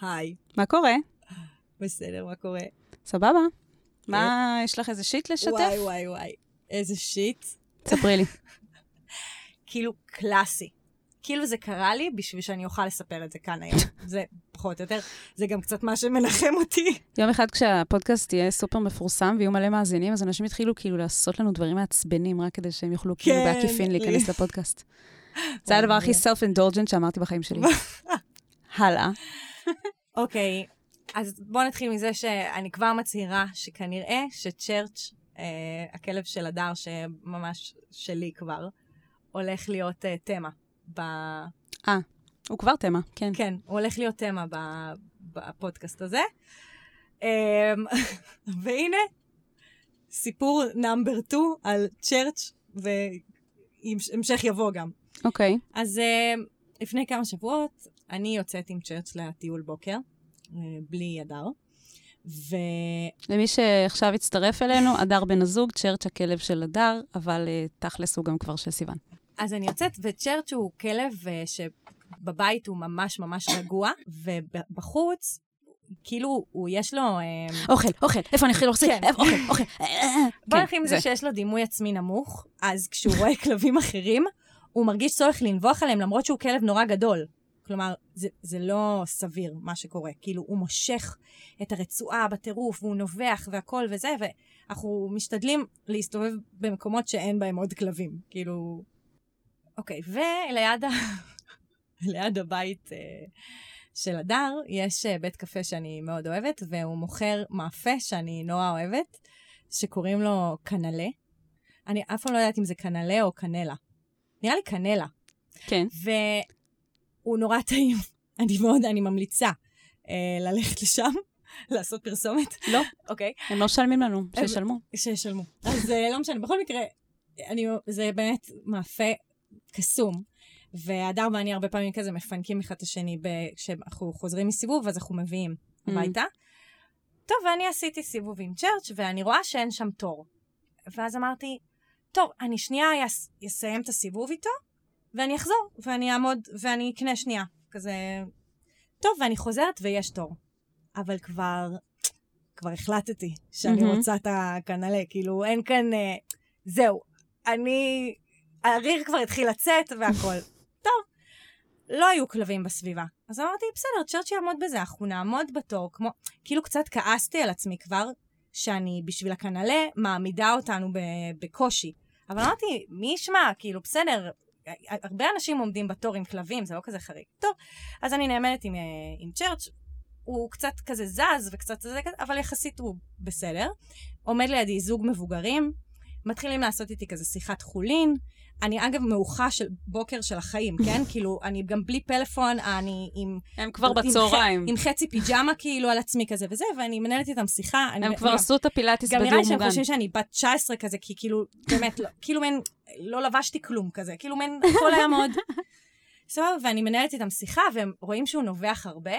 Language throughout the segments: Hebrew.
היי. מה קורה? בסדר, מה קורה? סבבה. מה, יש לך איזה שיט לשתף? וואי, וואי, וואי. איזה שיט. ספרי לי. כאילו, קלאסי. כאילו זה קרה לי בשביל שאני אוכל לספר את זה כאן היום. זה פחות או יותר, זה גם קצת מה שמנחם אותי. יום אחד כשהפודקאסט יהיה סופר מפורסם ויהיו מלא מאזינים, אז אנשים יתחילו כאילו לעשות לנו דברים מעצבנים, רק כדי שהם יוכלו כאילו כן. בעקיפין להיכנס לפודקאסט. זה הדבר הכי self-indulgent שאמרתי בחיים שלי. הלאה. אוקיי, אז בואו נתחיל מזה שאני כבר מצהירה שכנראה שצ'רץ', אה, הכלב של הדר, שממש שלי כבר, הולך להיות אה, תמה. ב... הוא כבר תמה, כן. כן, הוא הולך להיות תמה ב... בפודקאסט הזה. אמ, והנה, סיפור נאמבר 2 על צ'רץ', והמשך יבוא גם. אוקיי. אז אה, לפני כמה שבועות, אני יוצאת עם צ'רץ' לטיול בוקר, אה, בלי הדר. ו... למי שעכשיו הצטרף אלינו, הדר בן הזוג, צ'רץ' הכלב של הדר, אבל אה, תכלס הוא גם כבר של סיוון. אז אני יוצאת, וצ'רץ' הוא כלב אה, שבבית הוא ממש ממש רגוע, ובחוץ, כאילו, הוא יש לו... אוכל, אוכל, איפה אני אכיל אוכל? כן. אוכל, אוכל. בוא כן, נתחיל עם זה שיש לו דימוי עצמי נמוך, אז כשהוא רואה כלבים אחרים, הוא מרגיש צורך לנבוח עליהם למרות שהוא כלב נורא גדול. כלומר, זה, זה לא סביר מה שקורה. כאילו, הוא מושך את הרצועה בטירוף, והוא נובח והכל וזה, ואנחנו משתדלים להסתובב במקומות שאין בהם עוד כלבים. כאילו... אוקיי, וליד ה... ליד הבית אה, של הדר, יש אה, בית קפה שאני מאוד אוהבת, והוא מוכר מאפה שאני נורא אוהבת, שקוראים לו קנלה. אני אף פעם לא יודעת אם זה קנלה או קנלה. נראה לי קנלה. כן. והוא נורא טעים. אני מאוד, אני ממליצה אה, ללכת לשם, לעשות פרסומת. לא, אוקיי. הם לא משלמים לנו, שישלמו. שישלמו. אז אה, לא משנה, בכל מקרה, אני, זה באמת מאפה קסום. והדר ואני הרבה פעמים כזה מפנקים אחד את השני כשאנחנו חוזרים מסיבוב, אז אנחנו מביאים Mm. הביתה. טוב, ואני עשיתי סיבוב עם צ'רץ', ואני רואה שאין שם תור. ואז אמרתי, טוב, אני שנייה אסיים את הסיבוב איתו, ואני אחזור, ואני אעמוד, ואני אקנה שנייה. כזה... טוב, ואני חוזרת ויש תור. אבל כבר, כבר החלטתי שאני מהמם. רוצה את הקנלה, כאילו, אין כאן... אה, זהו, אני... הריר כבר התחיל לצאת והכל. טוב, לא היו כלבים בסביבה. אז אמרתי, בסדר, צ'רץ' יעמוד בזה, אנחנו נעמוד בתור, כמו... כאילו קצת כעסתי על עצמי כבר, שאני בשביל הקנלה מעמידה אותנו ב- בקושי. אבל אמרתי, מי ישמע? כאילו, בסדר, הרבה אנשים עומדים בתור עם כלבים, זה לא כזה חריג. טוב, אז אני נאמנת עם, אה, עם צ'רץ', הוא קצת כזה זז וקצת זה כזה, אבל יחסית הוא בסדר. עומד לידי זוג מבוגרים, מתחילים לעשות איתי כזה שיחת חולין. אני אגב מאוחה של בוקר של החיים, כן? כאילו, אני גם בלי פלאפון, אני עם... הם כבר עם ח- בצהריים. עם חצי פיג'מה כאילו על עצמי כזה וזה, ואני מנהלת איתם שיחה. אני- הם כבר גם- עשו את הפילאטיס גם נראה בדיור לי שהם מוגן. חושבים שאני בת 19 כזה, כי כאילו, באמת, לא, כאילו מעין, לא לבשתי כלום כזה, כאילו מעין, הכל היה מאוד... סבבה, ואני מנהלת איתם שיחה, והם רואים שהוא נובח הרבה,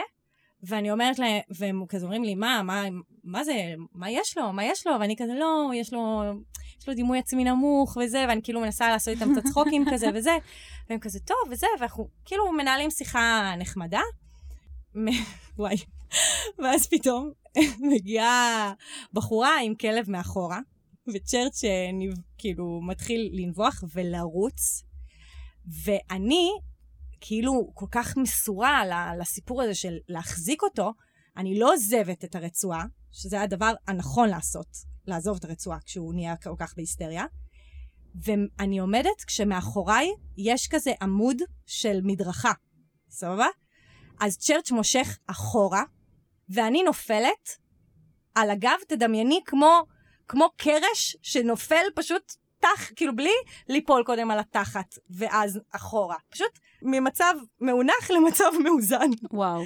ואני אומרת להם, והם כזה אומרים לי, מה, מה, מה זה, מה יש לו, מה יש לו? ואני כזה, לא, יש לו, לו דימוי עצמי נמוך וזה, ואני כאילו מנסה לעשות איתם את הצחוקים כזה וזה, והם כזה, טוב, וזה, ואנחנו כאילו מנהלים שיחה נחמדה. וואי. ואז פתאום מגיעה בחורה עם כלב מאחורה, וצ'רץ' כאילו מתחיל לנבוח ולרוץ, ואני כאילו כל כך מסורה לסיפור הזה של להחזיק אותו, אני לא עוזבת את הרצועה, שזה הדבר הנכון לעשות, לעזוב את הרצועה כשהוא נהיה כל כך בהיסטריה. ואני עומדת כשמאחוריי יש כזה עמוד של מדרכה, סבבה? אז צ'רץ' מושך אחורה, ואני נופלת על הגב, תדמייני, כמו, כמו קרש שנופל פשוט תח, כאילו בלי ליפול קודם על התחת, ואז אחורה. פשוט ממצב מאונח למצב מאוזן. וואו.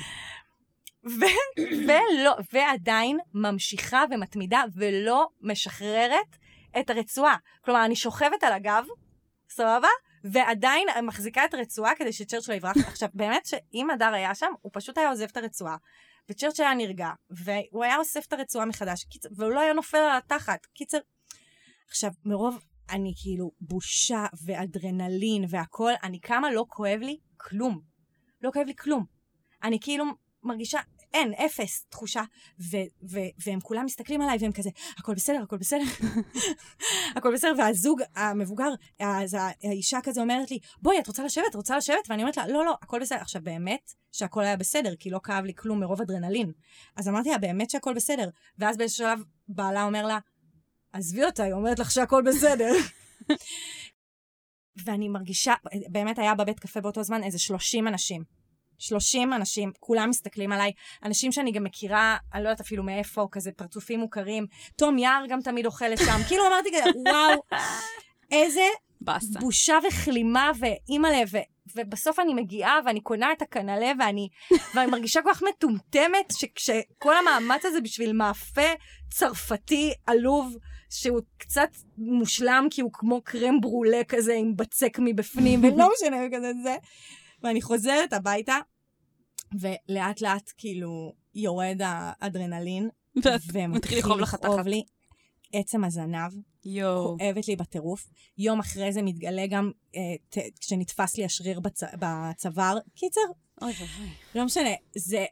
ו- ולא, ועדיין ממשיכה ומתמידה ולא משחררת את הרצועה. כלומר, אני שוכבת על הגב, סבבה? ועדיין מחזיקה את הרצועה כדי שצ'רץ' לא יברח. עכשיו, באמת שאם הדר היה שם, הוא פשוט היה עוזב את הרצועה, וצ'רץ' היה נרגע, והוא היה אוסף את הרצועה מחדש, קיצר, והוא לא היה נופל על התחת. קיצר, עכשיו, מרוב, אני כאילו בושה ואדרנלין והכל, אני כמה לא כואב לי כלום. לא כואב לי כלום. אני כאילו מרגישה, אין, אפס תחושה. ו- ו- והם כולם מסתכלים עליי, והם כזה, הכל בסדר, הכל בסדר. הכל בסדר, והזוג המבוגר, אז האישה כזה אומרת לי, בואי, את רוצה לשבת? את רוצה לשבת? ואני אומרת לה, לא, לא, הכל בסדר. עכשיו, באמת שהכל היה בסדר, כי לא כאב לי כלום מרוב אדרנלין. אז אמרתי לה, באמת שהכל בסדר. ואז באיזשהו שלב בעלה אומר לה, עזבי אותה, היא אומרת לך שהכל בסדר. ואני מרגישה, באמת היה בבית קפה באותו זמן איזה 30 אנשים. 30 אנשים, כולם מסתכלים עליי, אנשים שאני גם מכירה, אני לא יודעת אפילו מאיפה, כזה פרצופים מוכרים. תום יער גם תמיד אוכלת שם. כאילו אמרתי כזה, וואו, איזה באסה. בושה וכלימה ואימא'לה, ו... ובסוף אני מגיעה ואני קונה את הקנלה ואני, ואני מרגישה כל כך מטומטמת, שכשכל המאמץ הזה בשביל מאפה צרפתי עלוב, שהוא קצת מושלם כי הוא כמו קרם ברולה כזה עם בצק מבפנים, ולא משנה כזה זה. ואני חוזרת הביתה, ולאט לאט כאילו יורד האדרנלין, ומתחיל לכאוב לך תחת. לי עצם הזנב. יואו. כואבת לי בטירוף. יום אחרי זה מתגלה גם אה, ת, כשנתפס לי השריר בצ, בצוואר. קיצר, אוי ואבוי. לא משנה, זה...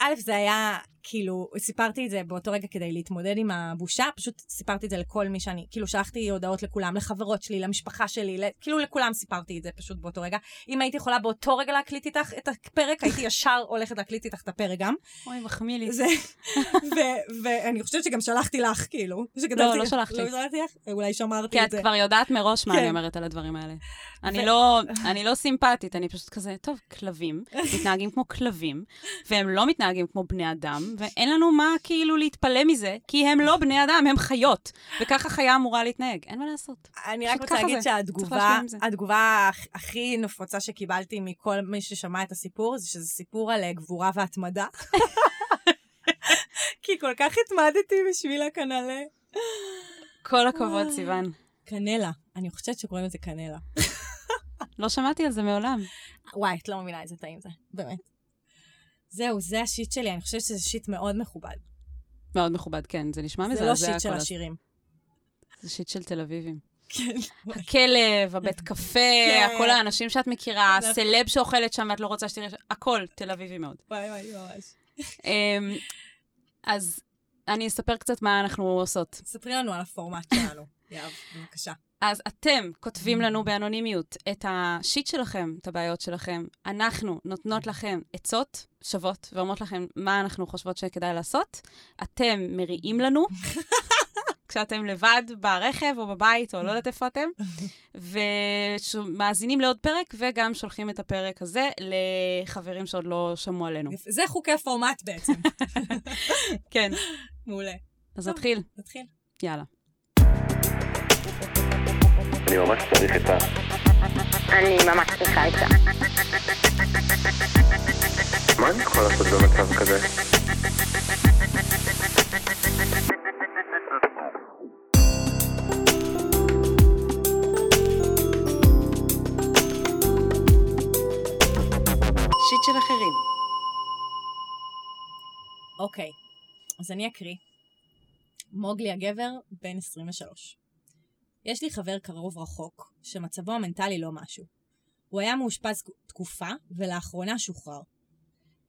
א', זה היה כאילו, סיפרתי את זה באותו רגע כדי להתמודד עם הבושה, פשוט סיפרתי את זה לכל מי שאני, כאילו שלחתי הודעות לכולם, לחברות שלי, למשפחה שלי, כאילו לכולם סיפרתי את זה פשוט באותו רגע. אם הייתי יכולה באותו רגע להקליט איתך את הפרק, הייתי ישר הולכת להקליט איתך את הפרק גם. אוי, מחמיא לי. זה, ואני חושבת שגם שלחתי לך, כאילו. לא, לא שלחתי. לא שלחתי לך? אולי שמרתי את זה. כי את כבר יודעת מראש מה אני כן. אומרת על הדברים האלה. אני לא, אני לא סימפטית, אני פשוט כזה, טוב, כלבים, מתנהגים כמו כלבים, והם לא מתנהגים כמו בני אדם, ואין לנו מה כאילו להתפלא מזה, כי הם לא בני אדם, הם חיות. וככה חיה אמורה להתנהג, אין מה לעשות. אני רק רוצה להגיד שהתגובה התגובה הכי נפוצה שקיבלתי מכל מי ששמע את הסיפור, זה שזה סיפור על אה, גבורה והתמדה. כי כל כך התמדתי בשביל הקנלה. כל הכבוד, סיוון. קנלה. אני חושבת שקוראים לזה קנלה. לא שמעתי על זה מעולם. וואי, את לא מבינה איזה טעים זה, באמת. זהו, זה השיט שלי, אני חושבת שזה שיט מאוד מכובד. מאוד מכובד, כן, זה נשמע מזעזע. זה לא שיט של השירים. זה שיט של תל אביבים. כן. הכלב, הבית קפה, כן. כל האנשים שאת מכירה, הסלב שאוכלת שם ואת לא רוצה שתראה, הכל תל אביבי מאוד. וואי וואי, ממש. אמ, אז אני אספר קצת מה אנחנו עושות. ספרי לנו על הפורמט שלנו, יאב, בבקשה. אז אתם כותבים לנו באנונימיות את השיט שלכם, את הבעיות שלכם. אנחנו נותנות לכם עצות שוות ואומרות לכם מה אנחנו חושבות שכדאי לעשות. אתם מריעים לנו. כשאתם לבד ברכב או בבית, או לא יודעת איפה אתם, ומאזינים לעוד פרק, וגם שולחים את הפרק הזה לחברים שעוד לא שמעו עלינו. זה חוקי הפורמט בעצם. כן. מעולה. אז נתחיל. נתחיל. יאללה. אני ממש צריך את ה... אני ממש צריכה את ה... מה אני יכול לעשות במצב כזה? שיט של אחרים. אוקיי, אז אני אקריא. מוגלי הגבר, בן 23. יש לי חבר קרוב רחוק, שמצבו המנטלי לא משהו. הוא היה מאושפז תקופה, ולאחרונה שוחרר.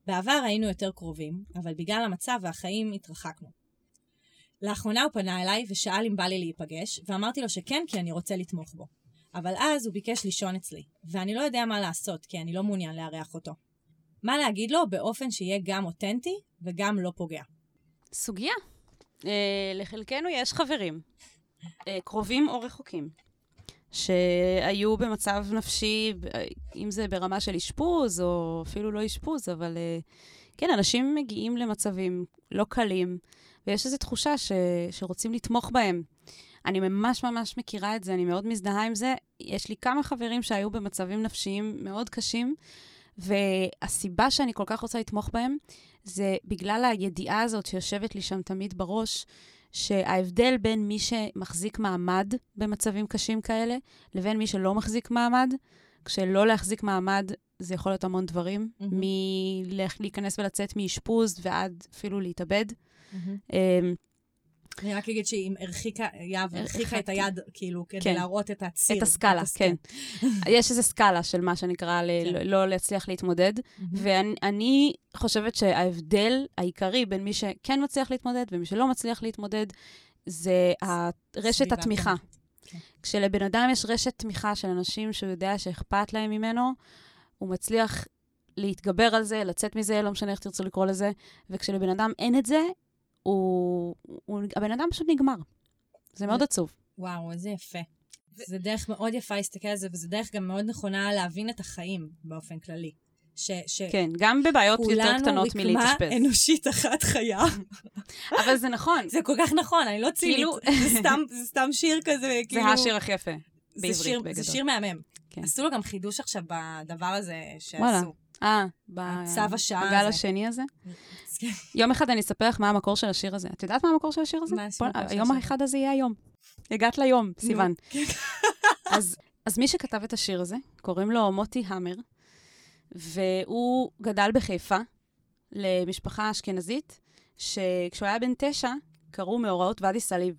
בעבר היינו יותר קרובים, אבל בגלל המצב והחיים התרחקנו. לאחרונה הוא פנה אליי ושאל אם בא לי להיפגש, ואמרתי לו שכן כי אני רוצה לתמוך בו. אבל אז הוא ביקש לישון אצלי, ואני לא יודע מה לעשות כי אני לא מעוניין לארח אותו. מה להגיד לו באופן שיהיה גם אותנטי וגם לא פוגע. סוגיה. אה, לחלקנו יש חברים, קרובים או רחוקים, שהיו במצב נפשי, אם זה ברמה של אשפוז, או אפילו לא אשפוז, אבל אה, כן, אנשים מגיעים למצבים לא קלים, ויש איזו תחושה ש, שרוצים לתמוך בהם. אני ממש ממש מכירה את זה, אני מאוד מזדהה עם זה. יש לי כמה חברים שהיו במצבים נפשיים מאוד קשים, והסיבה שאני כל כך רוצה לתמוך בהם, זה בגלל הידיעה הזאת שיושבת לי שם תמיד בראש, שההבדל בין מי שמחזיק מעמד במצבים קשים כאלה, לבין מי שלא מחזיק מעמד, כשלא להחזיק מעמד זה יכול להיות המון דברים, mm-hmm. מלהיכנס ולצאת מאשפוז ועד אפילו להתאבד. Mm-hmm. אני רק אגיד שהיא הרחיקה, יהב הרחיקה את היד, כאילו, כדי כן. להראות את הציר. את הסקאלה, כן. יש איזו סקאלה של מה שנקרא ל- כן. לא להצליח להתמודד, ואני אני חושבת שההבדל העיקרי בין מי שכן מצליח להתמודד ומי שלא מצליח להתמודד, זה רשת התמיכה. כן. כשלבן אדם יש רשת תמיכה של אנשים שהוא יודע שאכפת להם ממנו, הוא מצליח להתגבר על זה, לצאת מזה, לא משנה איך תרצו לקרוא לזה, וכשלבן אדם אין את זה, הוא, הוא, הבן אדם פשוט נגמר. זה מאוד עצוב. וואו, איזה יפה. זה דרך מאוד יפה להסתכל על זה, וזו דרך גם מאוד נכונה להבין את החיים באופן כללי. ש, ש... כן, גם בבעיות יותר כולנו קטנות רקמה מלהתאשפז. אנושית אחת חיה. אבל זה נכון. זה כל כך נכון, אני לא צינית. כאילו- זה סתם- זה סתם שיר כזה, זה כאילו... השיר הכי יפה. זה בעברית, שיר- בגדול. זה שיר מהמם. כן. עשו לו גם חידוש עכשיו בדבר הזה וואלה. אה, ב- הצו השעה בגל הזה. השני הזה. יום אחד אני אספר לך מה המקור של השיר הזה. את יודעת מה המקור של השיר הזה? מה המקור של היום השיר? האחד הזה יהיה היום. הגעת ליום, סיוון. אז, אז מי שכתב את השיר הזה, קוראים לו מוטי המר, והוא גדל בחיפה למשפחה אשכנזית, שכשהוא היה בן תשע, קראו מאורעות ואדי סאליב.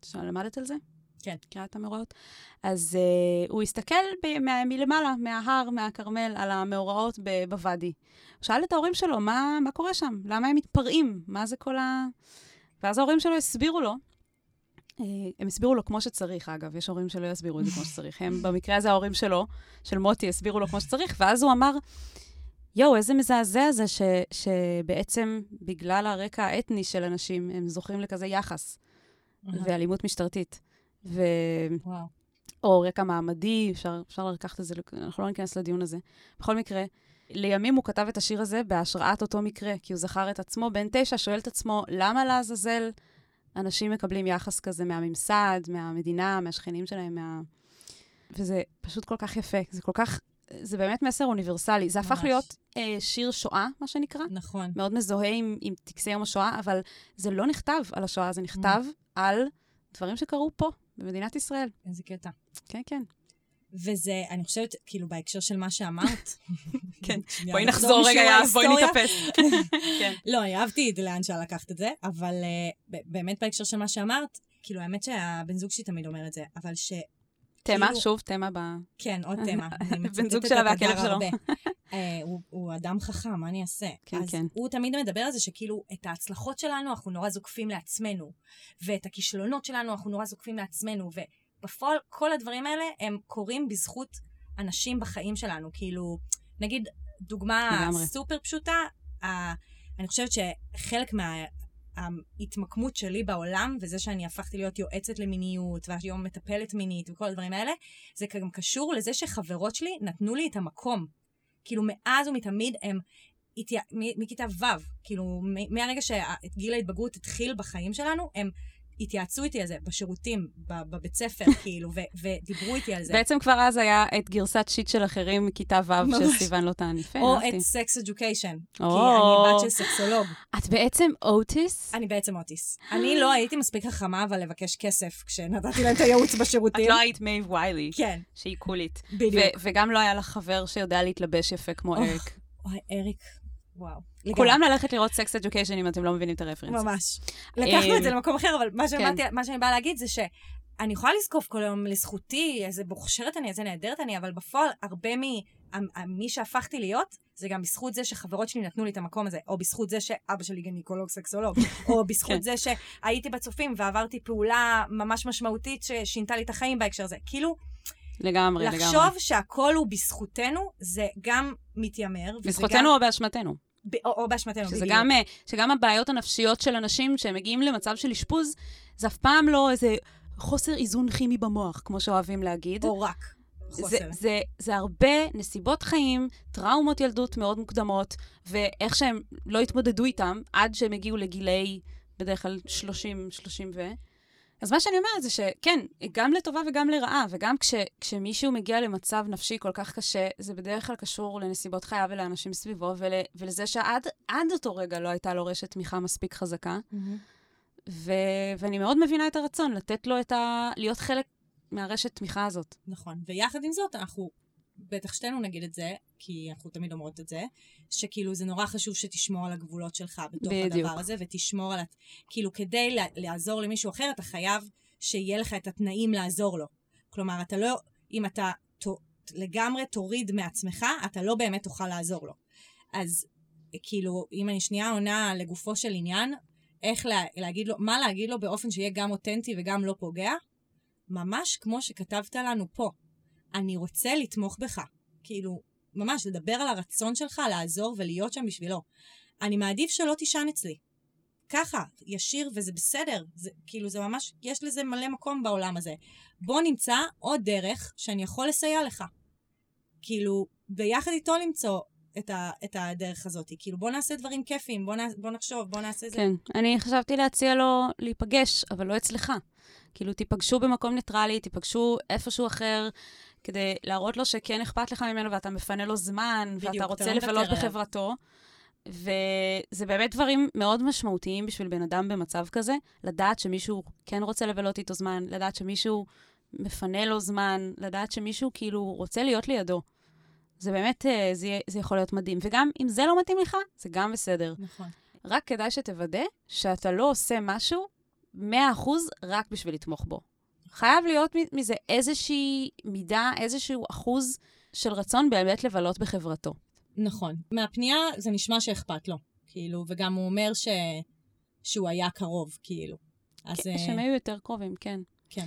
עכשיו, למדת על זה? כן. מכירה את המאורעות? אז uh, הוא הסתכל ב- מה, מלמעלה, מההר, מהכרמל, על המאורעות ב- בוואדי. הוא שאל את ההורים שלו, מה, מה קורה שם? למה הם מתפרעים? מה זה כל ה... ואז ההורים שלו הסבירו לו, אה, הם הסבירו לו כמו שצריך, אגב, יש הורים שלא יסבירו את זה כמו שצריך. הם, במקרה הזה, ההורים שלו, של מוטי, הסבירו לו כמו שצריך, ואז הוא אמר, יואו, איזה מזעזע זה ש, שבעצם בגלל הרקע האתני של אנשים, הם זוכים לכזה יחס ואלימות משטרתית. ו... וואו. או רקע מעמדי, אפשר, אפשר לקחת את זה, אנחנו לא ניכנס לדיון הזה. בכל מקרה, לימים הוא כתב את השיר הזה בהשראת אותו מקרה, כי הוא זכר את עצמו בן תשע, שואל את עצמו, למה לעזאזל אנשים מקבלים יחס כזה מהממסד, מהמדינה, מהשכנים שלהם, מה... וזה פשוט כל כך יפה, זה כל כך, זה באמת מסר אוניברסלי. זה הפך ממש. להיות אה, שיר שואה, מה שנקרא, נכון. מאוד מזוהה עם, עם טקסי יום השואה, אבל זה לא נכתב על השואה, זה נכתב על דברים שקרו פה, במדינת ישראל. איזה קטע. כן, כן. וזה, אני חושבת, כאילו, בהקשר של מה שאמרת. כן. בואי נחזור רגע, בואי. נתאפס. כן. לא, אני אהבתי לאן שלקחת את זה, אבל ב- באמת בהקשר של מה שאמרת, כאילו, האמת שהבן זוג שלי תמיד אומר את זה, אבל ש... תמה, כאילו- שוב, תמה ב... כן, עוד תמה. בן זוג שלה והכלב שלו. אה, הוא- הוא אדם חכם, מה אני אעשה? כן, אז כן. הוא תמיד מדבר על זה שכאילו, את ההצלחות שלנו אנחנו נורא זוקפים לעצמנו, ואת הכישלונות שלנו אנחנו נורא זוקפים לעצמנו, ובפועל כל הדברים האלה הם קורים בזכות אנשים בחיים שלנו. כאילו, נגיד, דוגמה. סופר פשוטה, אני חושבת שחלק מה... ההתמקמות שלי בעולם, וזה שאני הפכתי להיות יועצת למיניות, והיום מטפלת מינית וכל הדברים האלה, זה גם קשור לזה שחברות שלי נתנו לי את המקום. כאילו, מאז ומתמיד הם, מכיתה ו', כאילו, מהרגע שגיל ההתבגרות התחיל בחיים שלנו, הם התייעצו איתי על זה בשירותים, בבית ספר, כאילו, ו- ודיברו איתי על זה. בעצם כבר אז היה את גרסת שיט של אחרים מכיתה ו' לא טען. יפה, או. את סקס אדיוקיישן, כי. אני בת של סקסולוג. את בעצם אוטיס? אני בעצם אוטיס. אני לא הייתי מספיק חכמה, אבל לבקש כסף כשנתתי להם את הייעוץ את בשירותים. לא היית מייב ויילי, כן, שהיא קולית. בדיוק. ו- וגם לא היה לך חבר שיודע להתלבש יפה כמו אריק. אריק, וואו. כולם ללכת לראות Sex Education אם אתם לא מבינים את הרפרנס. ממש. לקחנו את זה אמ, למקום אחר, אבל מה כן. שבאתי- מה שאני באה להגיד זה שאני יכולה לזקוף כל היום לזכותי, איזה מוכשרת אני, איזה נהדרת אני, אבל בפועל, הרבה ממי שהפכתי להיות, זה גם בזכות זה שחברות שלי נתנו לי את המקום הזה, או בזכות זה שאבא שלי גניקולוג סקסולוג, או כן. בזכות זה שהייתי בצופים ועברתי פעולה ממש משמעותית ששינתה לי את החיים בהקשר הזה. כאילו, לגמרי, לגמרי. לחשוב שהכל הוא בזכותנו, זה גם מתיימר. וזה גם- בזכותנו או באשמתנו. או, או באשמתנו, שזה בדיוק. גם, אה, שגם הבעיות הנפשיות של אנשים שהם מגיעים למצב של אשפוז, זה אף פעם לא איזה חוסר איזון כימי במוח, כמו שאוהבים להגיד. או רק. זה, חוסר. זה, זה הרבה נסיבות חיים, טראומות ילדות מאוד מוקדמות, ואיך שהם לא התמודדו איתם עד שהם הגיעו לגילי, בדרך כלל 30, 30 ו... אז מה שאני אומרת זה שכן, גם לטובה וגם לרעה, וגם כש, כשמישהו מגיע למצב נפשי כל כך קשה, זה בדרך כלל קשור לנסיבות חייו ולאנשים סביבו, ול, ולזה שעד עד אותו רגע לא הייתה לו רשת תמיכה מספיק חזקה. מהמם. ו, ואני מאוד מבינה את הרצון לתת לו את ה... להיות חלק מהרשת תמיכה הזאת. נכון. ויחד עם זאת, אנחנו בטח שתינו נגיד את זה, כי אנחנו תמיד אומרות את זה, שכאילו זה נורא חשוב שתשמור על הגבולות שלך בתוך בדיוק. הדבר הזה, ותשמור על... כאילו, כדי לעזור למישהו אחר, אתה חייב שיהיה לך את התנאים לעזור לו. כלומר, אתה לא... אם אתה ת- לגמרי תוריד מעצמך, אתה לא באמת תוכל לעזור לו. אז כאילו, אם אני שנייה עונה לגופו של עניין, איך לה, להגיד לו, מה להגיד לו באופן שיהיה גם אותנטי וגם לא פוגע? ממש כמו שכתבת לנו פה. אני רוצה לתמוך בך. כאילו, ממש, לדבר על הרצון שלך לעזור ולהיות שם בשבילו. אני מעדיף שלא תישן אצלי. ככה, ישיר, וזה בסדר. זה, כאילו, זה ממש, יש לזה מלא מקום בעולם הזה. בוא נמצא עוד דרך שאני יכול לסייע לך. כאילו, ביחד איתו למצוא את, ה, את הדרך הזאת. כאילו, בוא נעשה דברים כיפיים, בוא, נע, בוא נחשוב, בוא נעשה זה. כן. אני חשבתי להציע לו להיפגש, אבל לא אצלך. כאילו, תיפגשו במקום ניטרלי, תיפגשו איפשהו אחר, כדי להראות לו שכן אכפת לך ממנו ואתה מפנה לו זמן, בדיוק, ואתה אתה רוצה לא לבלות. בחברתו. וזה באמת דברים מאוד משמעותיים בשביל בן אדם במצב כזה, לדעת שמישהו כן רוצה לבלות איתו זמן, לדעת שמישהו מפנה לו זמן, לדעת שמישהו כאילו רוצה להיות לידו. זה באמת, אה, זה, זה יכול להיות מדהים. וגם אם זה לא מתאים לך, זה גם בסדר. נכון. רק כדאי שתוודא שאתה לא עושה משהו 100% רק בשביל לתמוך בו. חייב להיות מזה איזושהי מידה, איזשהו אחוז של רצון באמת לבלות בחברתו. נכון. מהפנייה זה נשמע שאכפת לו, כאילו, וגם הוא אומר ש... שהוא היה קרוב, כאילו. אז כן, אה, שהם היו יותר קרובים, כן. כן.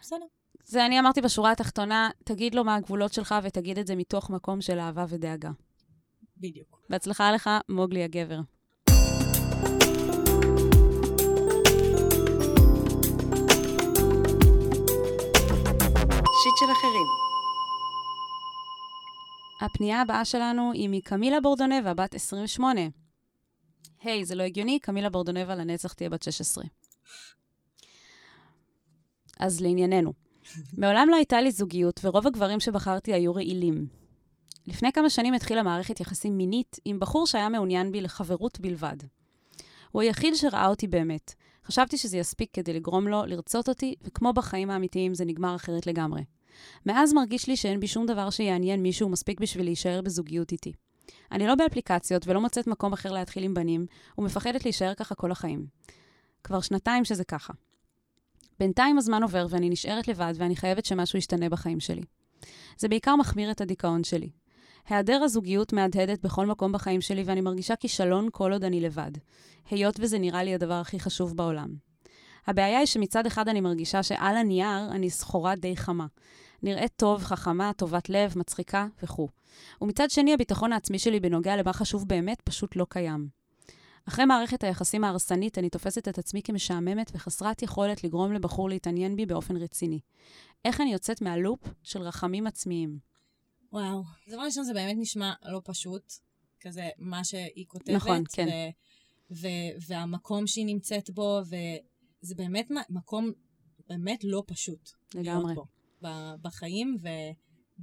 בסדר. זה אני אמרתי בשורה התחתונה, תגיד לו מה הגבולות שלך ותגיד את זה מתוך מקום של אהבה ודאגה. בדיוק. בהצלחה לך, מוגלי הגבר. שיט של אחרים. הפנייה הבאה שלנו היא מקמילה בורדונבה, בת 28. היי, זה לא הגיוני, קמילה בורדונבה לנצח תהיה בת 16. אז לענייננו. מעולם לא הייתה לי זוגיות, ורוב הגברים שבחרתי היו רעילים. לפני כמה שנים התחילה מערכת יחסים מינית עם בחור שהיה מעוניין בי לחברות בלבד. הוא היחיד שראה אותי באמת. חשבתי שזה יספיק כדי לגרום לו לרצות אותי, וכמו בחיים האמיתיים זה נגמר אחרת לגמרי. מאז מרגיש לי שאין בי שום דבר שיעניין מישהו מספיק בשביל להישאר בזוגיות איתי. אני לא באפליקציות ולא מוצאת מקום אחר להתחיל עם בנים, ומפחדת להישאר ככה כל החיים. כבר שנתיים שזה ככה. בינתיים הזמן עובר ואני נשארת לבד ואני חייבת שמשהו ישתנה בחיים שלי. זה בעיקר מחמיר את הדיכאון שלי. היעדר הזוגיות מהדהדת בכל מקום בחיים שלי ואני מרגישה כישלון כל עוד אני לבד. היות וזה נראה לי הדבר הכי חשוב בעולם. הבעיה היא שמצד אחד אני מרגישה שעל הנייר אני סחורה די חמה. נראית טוב, חכמה, טובת לב, מצחיקה וכו'. ומצד שני, הביטחון העצמי שלי בנוגע למה חשוב באמת פשוט לא קיים. אחרי מערכת היחסים ההרסנית, אני תופסת את עצמי כמשעממת וחסרת יכולת לגרום לבחור להתעניין בי באופן רציני. איך אני יוצאת מהלופ של רחמים עצמיים? וואו. דבר ראשון, זה באמת נשמע לא פשוט, כזה מה שהיא כותבת. נכון, כן. ו- ו- והמקום שהיא נמצאת בו, וזה באמת מקום באמת לא פשוט. לגמרי. בו בחיים, ו-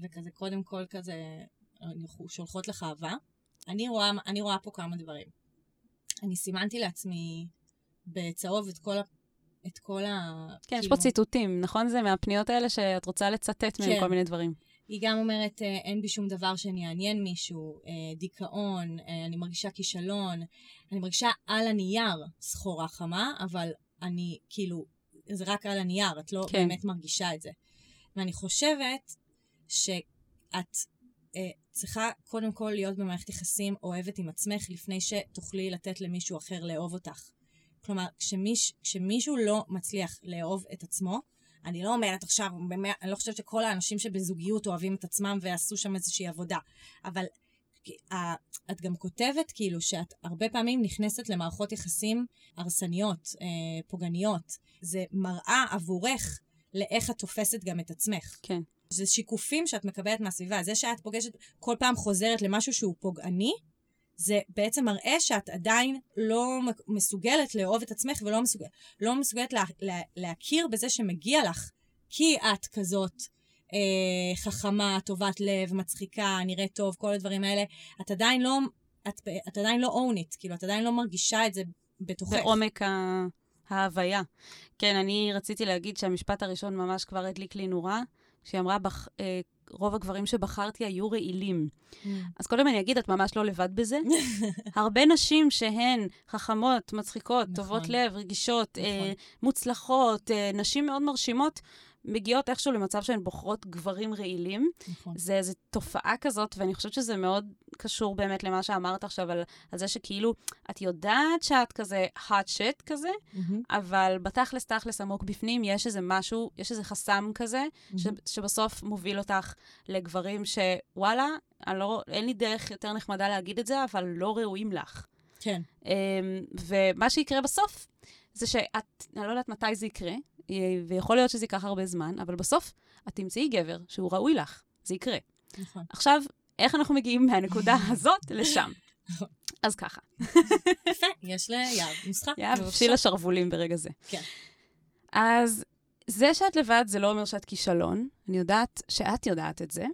וכזה קודם כל כזה, אנחנו שולחות לך אהבה. אני רואה, אני רואה פה כמה דברים. אני סימנתי לעצמי בצהוב את כל. את כל ה... כן, יש כאילו- פה ציטוטים, נכון? זה מהפניות האלה שאת רוצה לצטט מהם כן. כל מיני דברים. היא גם אומרת, אה, אין בי שום דבר שאני אעניין מישהו, אה, דיכאון, אה, אני מרגישה כישלון, אני מרגישה על הנייר סחורה חמה, אבל אני, כאילו, זה רק על הנייר, את לא. כן. באמת מרגישה את זה. ואני חושבת שאת אה, צריכה קודם כל להיות במערכת יחסים אוהבת עם עצמך, לפני שתוכלי לתת למישהו אחר לאהוב אותך. כלומר, כשמיש, כשמישהו לא מצליח לאהוב את עצמו, אני לא אומרת עכשיו, באמת, אני לא חושבת שכל האנשים שבזוגיות אוהבים את עצמם ועשו שם איזושהי עבודה, אבל את גם כותבת כאילו שאת הרבה פעמים נכנסת למערכות יחסים הרסניות, אה, פוגעניות. זה מראה עבורך לאיך את תופסת גם את עצמך. כן. זה שיקופים שאת מקבלת מהסביבה. זה שאת פוגשת, כל פעם חוזרת למשהו שהוא פוגעני, זה בעצם מראה שאת עדיין לא מסוגלת לאהוב את עצמך ולא מסוגל, לא מסוגלת לה, לה, להכיר בזה שמגיע לך, כי את כזאת אה, חכמה, טובת לב, מצחיקה, נראית טוב, כל הדברים האלה. את עדיין לא, את, את עדיין לא own it, כאילו, את עדיין לא מרגישה את זה בתוכך. בעומק ה... ההוויה. כן, אני רציתי להגיד שהמשפט הראשון ממש כבר הדליק לי נורה, כשהיא אמרה, בח... אה, רוב הגברים שבחרתי היו רעילים. אז קודם אני אגיד, את ממש לא לבד בזה. הרבה נשים שהן חכמות, מצחיקות, נכון. טובות לב, רגישות, אה, נכון. מוצלחות, אה, נשים מאוד מרשימות, מגיעות איכשהו למצב שהן בוחרות גברים רעילים. נכון. זה איזו תופעה כזאת, ואני חושבת שזה מאוד קשור באמת למה שאמרת עכשיו, על, על זה שכאילו, את יודעת שאת כזה hot shit כזה, מהמם. אבל בתכלס תכלס עמוק בפנים יש איזה משהו, יש איזה חסם כזה, ש, מהמם. שבסוף מוביל אותך לגברים שוואלה, לא, אין לי דרך יותר נחמדה להגיד את זה, אבל לא ראויים לך. כן. אמ, ומה שיקרה בסוף, זה שאת, אני לא יודעת מתי זה יקרה, ויכול להיות שזה ייקח הרבה זמן, אבל בסוף את תמצאי גבר שהוא ראוי לך. זה יקרה. נכון. עכשיו, איך אנחנו מגיעים מהנקודה הזאת לשם? אז ככה, יפה, יש ליהב נוסחה. יאב, בבקשה. פשיל השרוולים ברגע זה. כן. אז זה שאת לבד, זה לא אומר שאת כישלון. אני יודעת שאת יודעת את זה,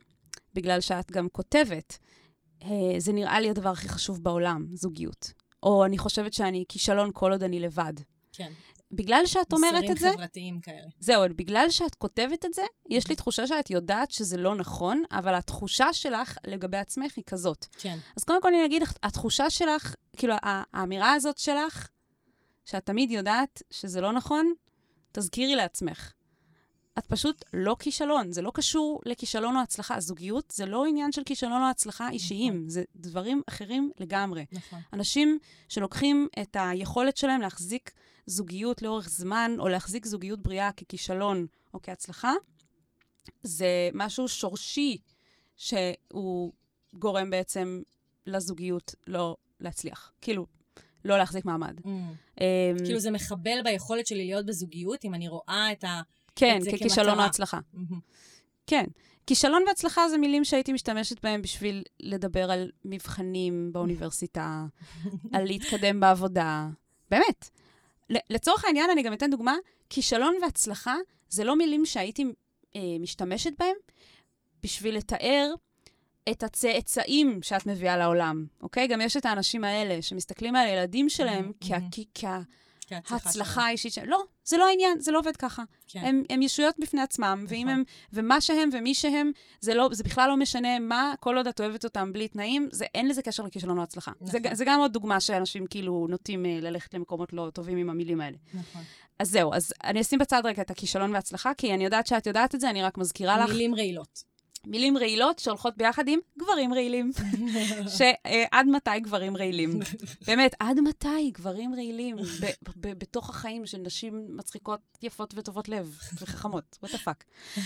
בגלל שאת גם כותבת. אה, זה נראה לי הדבר הכי חשוב בעולם, זוגיות. או אני חושבת שאני כישלון כל עוד אני לבד. כן. בגלל שאת אומרת את זה, מסרים חברתיים כאלה. זהו, בגלל שאת כותבת את זה, יש לי תחושה שאת יודעת שזה לא נכון, אבל התחושה שלך לגבי עצמך היא כזאת. כן. אז קודם כל אני אגיד לך, התחושה שלך, כאילו, האמירה הזאת שלך, שאת תמיד יודעת שזה לא נכון, תזכירי לעצמך. את פשוט לא כישלון, זה לא קשור לכישלון או הצלחה. זוגיות זה לא עניין של כישלון או הצלחה אישיים, זה דברים אחרים לגמרי. נכון. אנשים שלוקחים את היכולת שלהם להחזיק זוגיות לאורך זמן, או להחזיק זוגיות בריאה ככישלון או כהצלחה, זה משהו שורשי שהוא גורם בעצם לזוגיות לא להצליח. כאילו, לא להחזיק מעמד. Mm. אמ, כאילו זה מחבל ביכולת שלי להיות בזוגיות, אם אני רואה את ה... כן, ככישלון או. הצלחה. כן. כישלון והצלחה זה מילים שהייתי משתמשת בהם בשביל לדבר על מבחנים באוניברסיטה, על להתקדם בעבודה. באמת. לצורך העניין, אני גם אתן דוגמה, כישלון והצלחה זה לא מילים שהייתי אה, משתמשת בהם בשביל לתאר את הצאצאים שאת מביאה לעולם, אוקיי? גם יש את האנשים האלה שמסתכלים על הילדים שלהם כהצלחה. האישית שלהם. לא, זה לא העניין, זה לא עובד ככה. כן. הם, הם ישויות בפני עצמם, ואם נכון. הם, ומה שהם ומי שהם, זה, לא, זה בכלל לא משנה מה, כל עוד את אוהבת אותם בלי תנאים, זה, אין לזה קשר לכישלון או הצלחה. זה, נכון. זה גם עוד דוגמה שאנשים כאילו נוטים אה, ללכת למקומות לא טובים עם המילים האלה. נכון. אז זהו, אז אני אשים בצד רגע את הכישלון והצלחה, כי אני יודעת שאת יודעת את זה, אני רק מזכירה לך. מילים רעילות. מילים רעילות שהולכות ביחד עם גברים רעילים. שעד מתי גברים רעילים? באמת, עד מתי גברים רעילים בתוך החיים של נשים מצחיקות, יפות וטובות לב וחכמות? what the fuck.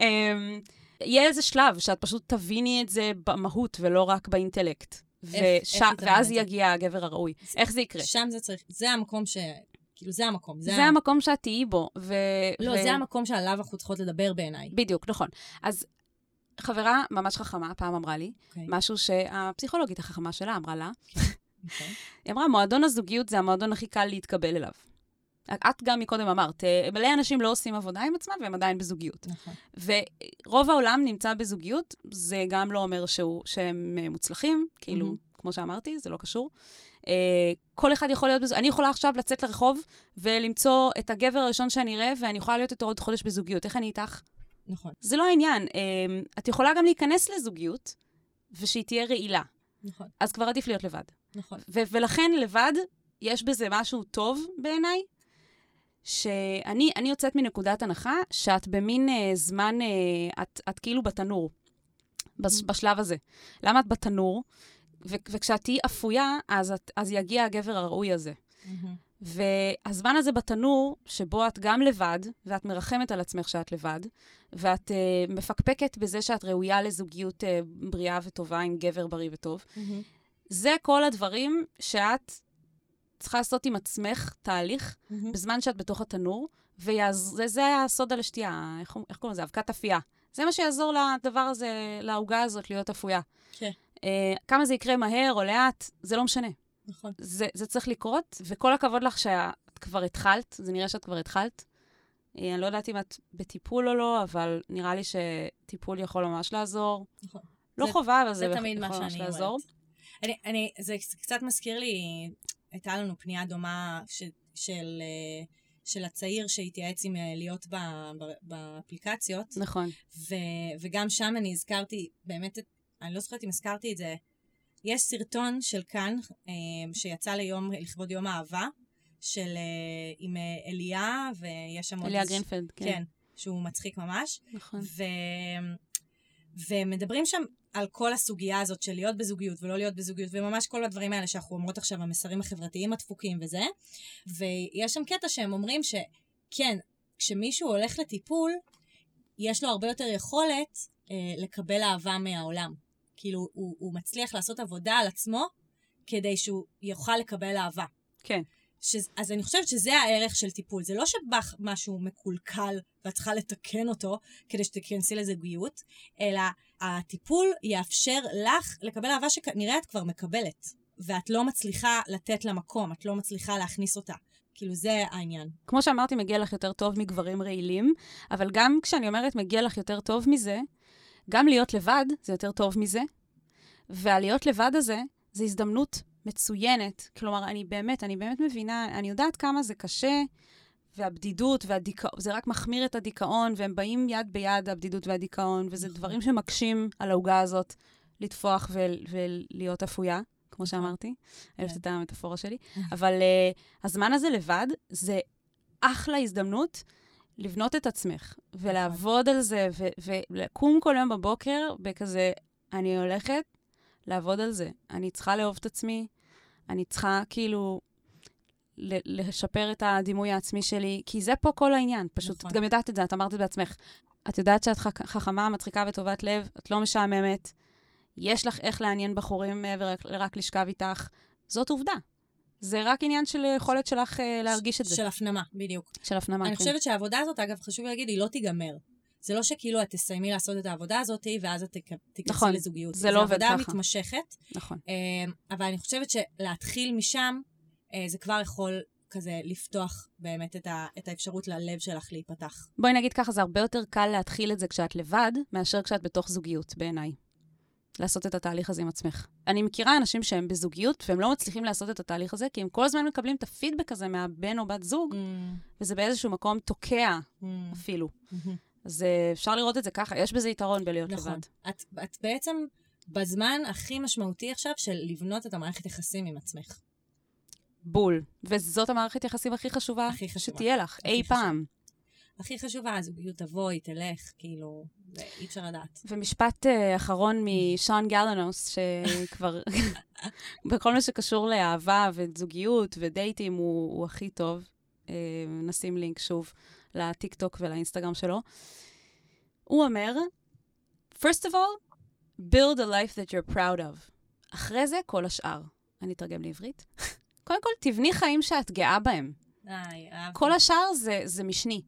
אמ, יהיה איזה שלב שאת פשוט תביני את זה במהות ולא רק באינטלקט. וש- איך ואז? יגיע הגבר הראוי. איך זה יקרה? שם זה צריך, זה המקום ש... כאילו, זה המקום. זה ה- המקום שאת תהיי בו. ו- לא, ו- זה המקום שעליו אנחנו צריכות לדבר בעיניי. בדיוק, נכון. אז חברה ממש חכמה פעם אמרה לי, אוקיי, משהו שהפסיכולוגית החכמה שלה אמרה לה, אוקיי. היא אמרה, מועדון הזוגיות זה המועדון הכי קל להתקבל אליו. את גם מקודם אמרת, מלא אנשים לא עושים עבודה עם עצמם והם עדיין בזוגיות. נכון. ורוב העולם נמצא בזוגיות, זה גם לא אומר שהוא, שהם מוצלחים, כאילו, מהמם. כמו שאמרתי, זה לא קשור. אה, כל אחד יכול להיות בזוגיות. אני יכולה עכשיו לצאת לרחוב ולמצוא את הגבר הראשון שאני אראה, ואני יכולה להיות איתו עוד חודש בזוגיות. איך אני איתך? נכון. זה לא העניין. אה, את יכולה גם להיכנס לזוגיות, ושהיא תהיה רעילה. נכון. אז כבר עדיף להיות לבד. נכון. ו- ולכן לבד, יש בזה משהו טוב בעיניי, שאני אני יוצאת מנקודת הנחה שאת במין אה, זמן, אה, את, את כאילו בתנור, בש, בשלב הזה. למה את בתנור? וכשאת תהיי אפויה, אז, את, אז יגיע הגבר הראוי הזה. מהמם. והזמן הזה בתנור, שבו את גם לבד, ואת מרחמת על עצמך שאת לבד, ואת uh, מפקפקת בזה שאת ראויה לזוגיות uh, בריאה וטובה עם גבר בריא וטוב, מהמם. זה כל הדברים שאת צריכה לעשות עם עצמך תהליך מהמם. בזמן שאת בתוך התנור, וזה זה הסוד על השתייה, איך, איך קוראים לזה? אבקת אפייה. זה מה שיעזור לדבר הזה, לעוגה הזאת להיות אפויה. כן. Uh, כמה זה יקרה מהר או לאט, זה לא משנה. נכון. זה, זה צריך לקרות, וכל הכבוד לך שאת כבר התחלת, זה נראה שאת כבר התחלת. אה, אני לא יודעת אם את בטיפול או לא, אבל נראה לי שטיפול יכול ממש לעזור. נכון. לא זה- חובה, אבל זה, זה יכול תמיד מה ממש לעזור. אומרת. אני, אני, זה קצת מזכיר לי, הייתה לנו פנייה דומה ש, של, אה, של הצעיר שהתייעץ עם אה, להיות ב, ב, באפליקציות, נכון. ו, וגם שם אני הזכרתי, באמת, את- אני לא זוכרת אם הזכרתי את זה, יש סרטון של כאן, אה, שיצא ליום, לכבוד יום האהבה, של, אה, עם אה, אליה, ויש שם עוד... אליה גרינפלד, כן. כן, שהוא מצחיק ממש. נכון. ו... ומדברים שם על כל הסוגיה הזאת של להיות בזוגיות ולא להיות בזוגיות, וממש כל הדברים האלה שאנחנו אומרות עכשיו, המסרים החברתיים הדפוקים וזה. ויש שם קטע שהם אומרים שכן, כשמישהו הולך לטיפול, יש לו הרבה יותר יכולת אה, לקבל אהבה מהעולם. כאילו, הוא, הוא מצליח לעשות עבודה על עצמו כדי שהוא יוכל לקבל אהבה. כן. ש... אז אני חושבת שזה הערך של טיפול. זה לא שבך משהו מקולקל ואת צריכה לתקן אותו כדי שתיכנסי לזוגיות, אלא הטיפול יאפשר לך לקבל אהבה שכנראה את כבר מקבלת, ואת לא מצליחה לתת לה מקום, את לא מצליחה להכניס אותה. כאילו, זה העניין. כמו שאמרתי, מגיע לך יותר טוב מגברים רעילים, אבל גם כשאני אומרת מגיע לך יותר טוב מזה, גם להיות לבד זה יותר טוב מזה, והלהיות לבד הזה, זה הזדמנות מצוינת. כלומר, אני באמת, אני באמת מבינה, אני יודעת כמה זה קשה, והבדידות והדיכאון, זה רק מחמיר את הדיכאון, והם באים יד ביד, הבדידות והדיכאון, וזה דברים שמקשים על העוגה הזאת לטפוח ול, ולהיות אפויה, כמו שאמרתי. אוהבת את המטאפורה שלי. אבל uh, הזמן הזה לבד, זה אחלה הזדמנות לבנות את עצמך, ולעבוד על זה, ו- ולקום כל יום בבוקר בכזה, אני הולכת לעבוד על זה. אני צריכה לאהוב את עצמי, אני צריכה כאילו לשפר את הדימוי העצמי שלי, כי זה פה כל העניין. פשוט, נכון. את גם יודעת את זה, את אמרת את זה בעצמך. את יודעת שאת חכמה, מצחיקה וטובת לב, את לא משעממת, יש לך איך לעניין בחורים מעבר רק- לרק לשכב איתך. זאת עובדה. זה רק עניין של יכולת שלך אה, להרגיש את זה. של הפנמה, בדיוק. של הפנמה. אני כן. חושבת שהעבודה הזאת, אגב, חשוב להגיד, היא לא תיגמר. זה לא שכאילו את תסיימי לעשות את העבודה הזאת, ואז את תיכ- תיכנסי נכון, לזוגיות. זה לא עובד זו עבודה ככה. מתמשכת, נכון. אה, אבל אני חושבת שלהתחיל משם, אה, זה כבר יכול כזה לפתוח באמת את, ה, את האפשרות ללב שלך להיפתח. בואי נגיד ככה, זה הרבה יותר קל להתחיל את זה כשאת לבד, מאשר כשאת בתוך זוגיות, בעיניי. לעשות את התהליך הזה עם עצמך. אני מכירה אנשים שהם בזוגיות, והם לא מצליחים לעשות את התהליך הזה, כי הם כל הזמן מקבלים את הפידבק הזה מהבן או בת זוג, וזה באיזשהו מקום תוקע אפילו. אז אה, אפשר לראות את זה ככה, יש בזה יתרון בלהיות נכון. לבד. את, את בעצם בזמן הכי משמעותי עכשיו של לבנות את המערכת יחסים עם עצמך. בול. וזאת המערכת יחסים הכי חשובה הכי חשובה. שתהיה לך, אי חשובה. פעם. הכי חשובה, הזוגיות תבוא, היא תלך, כאילו, אי אפשר לדעת. ומשפט uh, אחרון משון גלנוס, שכבר בכל מה שקשור לאהבה וזוגיות ודייטים הוא, הוא הכי טוב. Uh, נשים לינק שוב לטיק טוק ולאינסטגרם שלו. הוא אומר, first of all, build a life that you're proud of. אחרי זה, כל השאר. אני אתרגם לעברית. קודם כל, תבני חיים שאת גאה בהם. כל השאר זה, זה משני.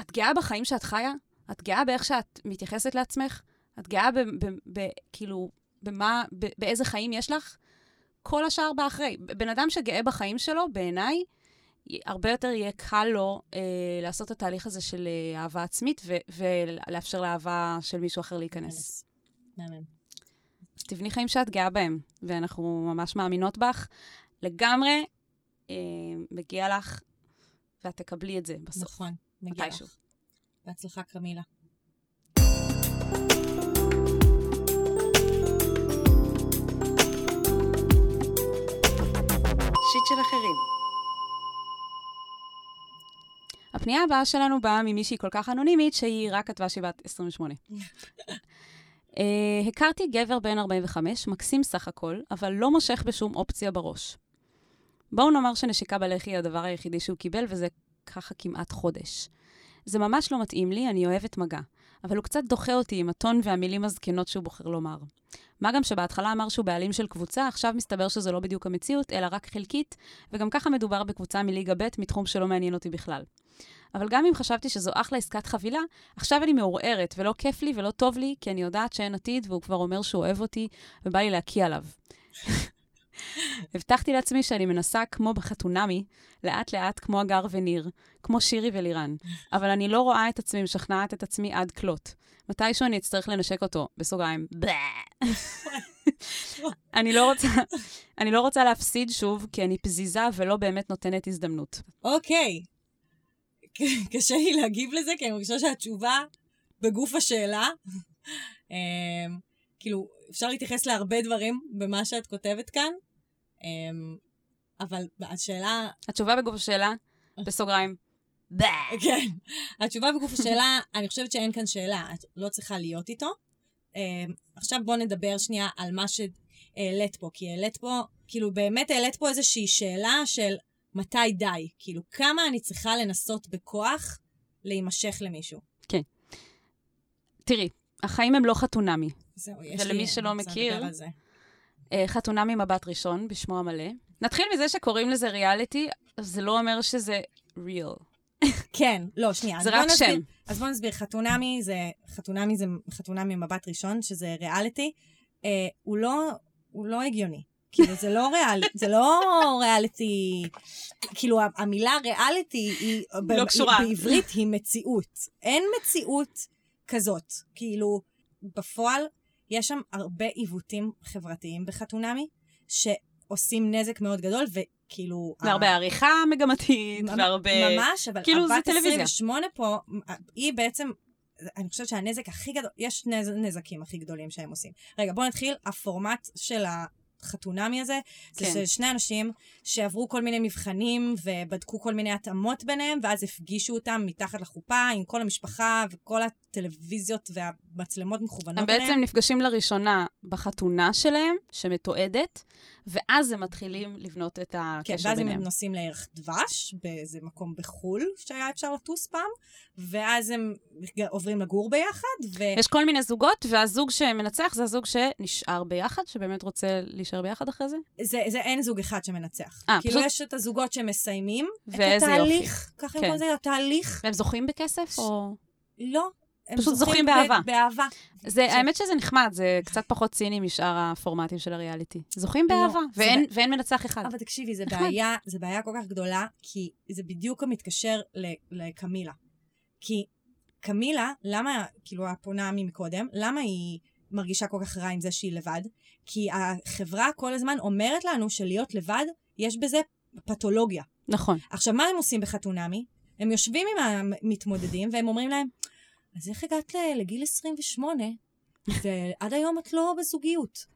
את גאה בחיים שאת חיה? את גאה באיך שאת מתייחסת לעצמך? את גאה ב... ב, ב כאילו, במה, ב, באיזה חיים יש לך? כל השאר בא אחרי. בן אדם שגאה בחיים שלו, בעיניי, הרבה יותר יהיה קל לו אה, לעשות את התהליך הזה של אה, אהבה עצמית ו- ולאפשר לאהבה של מישהו אחר להיכנס. מהמם. אז תבני חיים שאת גאה בהם, ואנחנו ממש מאמינות בך. לגמרי אה, מגיע לך, ואת תקבלי את זה בסוף. נכון, מגיע מתישהו. לך. בהצלחה, קרמילה. שיט של אחרים. הפנייה הבאה שלנו באה ממישהי כל כך אנונימית, שהיא רק כתבה שהיא בת 28. uh, הכרתי גבר בן 45, מקסים סך הכל, אבל לא מושך בשום אופציה בראש. בואו נאמר שנשיקה בלחי היא הדבר היחידי שהוא קיבל, וזה ככה כמעט חודש. זה ממש לא מתאים לי, אני אוהבת מגע. אבל הוא קצת דוחה אותי עם הטון והמילים הזקנות שהוא בוחר לומר. מה גם שבהתחלה אמר שהוא בעלים של קבוצה, עכשיו מסתבר שזה לא בדיוק המציאות, אלא רק חלקית, וגם ככה מדובר בקבוצה מליגה ב' מתחום שלא מעניין אותי בכלל. אבל גם אם חשבתי שזו אחלה עסקת חבילה, עכשיו אני מעורערת, ולא כיף לי ולא טוב לי, כי אני יודעת שאין עתיד, והוא כבר אומר שהוא אוהב אותי, ובא לי להקיא עליו. הבטחתי לעצמי שאני מנסה כמו בחתונמי, לאט-לאט כמו הגר וניר, כמו שירי ולירן, אבל אני לא רואה את עצמי משכנעת את עצמי עד כלות. מתישהו אני אצטרך לנשק אותו, בסוגריים, אני לא רוצה, אני לא רוצה להפסיד שוב, כי אני פזיזה ולא באמת נותנת הזדמנות. אוקיי. קשה לי להגיב לזה, כי אני מרגישה שהתשובה בגוף השאלה. אמ, כאילו, אפשר להתייחס להרבה דברים במה שאת כותבת כאן, אבל השאלה, התשובה בגוף השאלה, בסוגריים, כן, התשובה בגוף השאלה, אני חושבת שאין כאן שאלה, את לא צריכה להיות איתו. אמ, עכשיו בואו נדבר שנייה על מה שהעלית פה, כי העלית פה, כאילו באמת העלית פה איזושהי שאלה של מתי די, כאילו כמה אני צריכה לנסות בכוח להימשך למישהו. תראי, החיים הם לא חתונמי. זהו, יש ולמי לי... שלא אני רוצה מכיר, אה, חתונמי מבט ראשון, בשמו המלא. נתחיל מזה שקוראים לזה ריאליטי, זה לא אומר שזה real. כן, לא, שנייה. זה רק נסביר- שם. אז בואו נסביר, חתונמי זה, חתונמי זה חתונמי מבט ראשון, שזה ריאליטי. אה, הוא לא, הוא לא הגיוני. כאילו, זה לא ריאל, זה לא ריאליטי, כאילו, המילה ריאליטי היא, לא קשורה. בעברית היא מציאות. אין מציאות כזאת. כאילו, בפועל, יש שם הרבה עיוותים חברתיים בחתונמי, שעושים נזק מאוד גדול, וכאילו... והרבה ה- עריכה מגמתית, ממ- והרבה... ממש, אבל כאילו, זה הבת טלוויזיה. 28 פה, היא בעצם, אני חושבת שהנזק הכי גדול, יש שני נזקים הכי גדולים שהם עושים. רגע, בואו נתחיל. הפורמט של החתונמי הזה, זה כן. של שני אנשים שעברו כל מיני מבחנים ובדקו כל מיני התאמות ביניהם, ואז הפגישו אותם מתחת לחופה עם כל המשפחה וכל הטלוויזיות והמצלמות מכוונות הם אליהם. בעצם נפגשים לראשונה בחתונה שלהם, שמתועדת, ואז הם מתחילים לבנות את כן, הקשר ואז ביניהם. הם נוסעים לערך דבש, באיזה מקום בחו"ל, שהיה אפשר לטוס פעם, ואז הם עוברים לגור ביחד, ו... יש כל מיני זוגות, והזוג שמנצח זה הזוג שנשאר ביחד, שבאמת רוצה להישאר ביחד אחרי זה. זה, זה אין זוג אחד שמנצח. אה, כאילו פשוט- יש את הזוגות שמסיימים את התהליך, ככה הם כן. קוראים לזה, התהליך. והם זוכים בכסף, או... לא. הם פשוט זוכים באהבה. ב- באהבה. זה, ש- האמת שזה נחמד, זה קצת פחות ציני משאר הפורמטים של הריאליטי. זוכים לא, באהבה, זה ואין, ב- ואין מנצח אחד. אבל תקשיבי, זה. בעיה, זה בעיה כל כך גדולה, כי זה בדיוק מתקשר לקמילה. כי קמילה, למה, כאילו, הפונה ממקודם, למה היא מרגישה כל כך רע עם זה שהיא לבד? כי החברה כל הזמן אומרת לנו שלהיות לבד, יש בזה פתולוגיה. נכון. עכשיו, מה הם עושים בחתונמי? הם יושבים עם המתמודדים והם אומרים להם, אז איך הגעת לגיל 28, ועד היום את לא בזוגיות?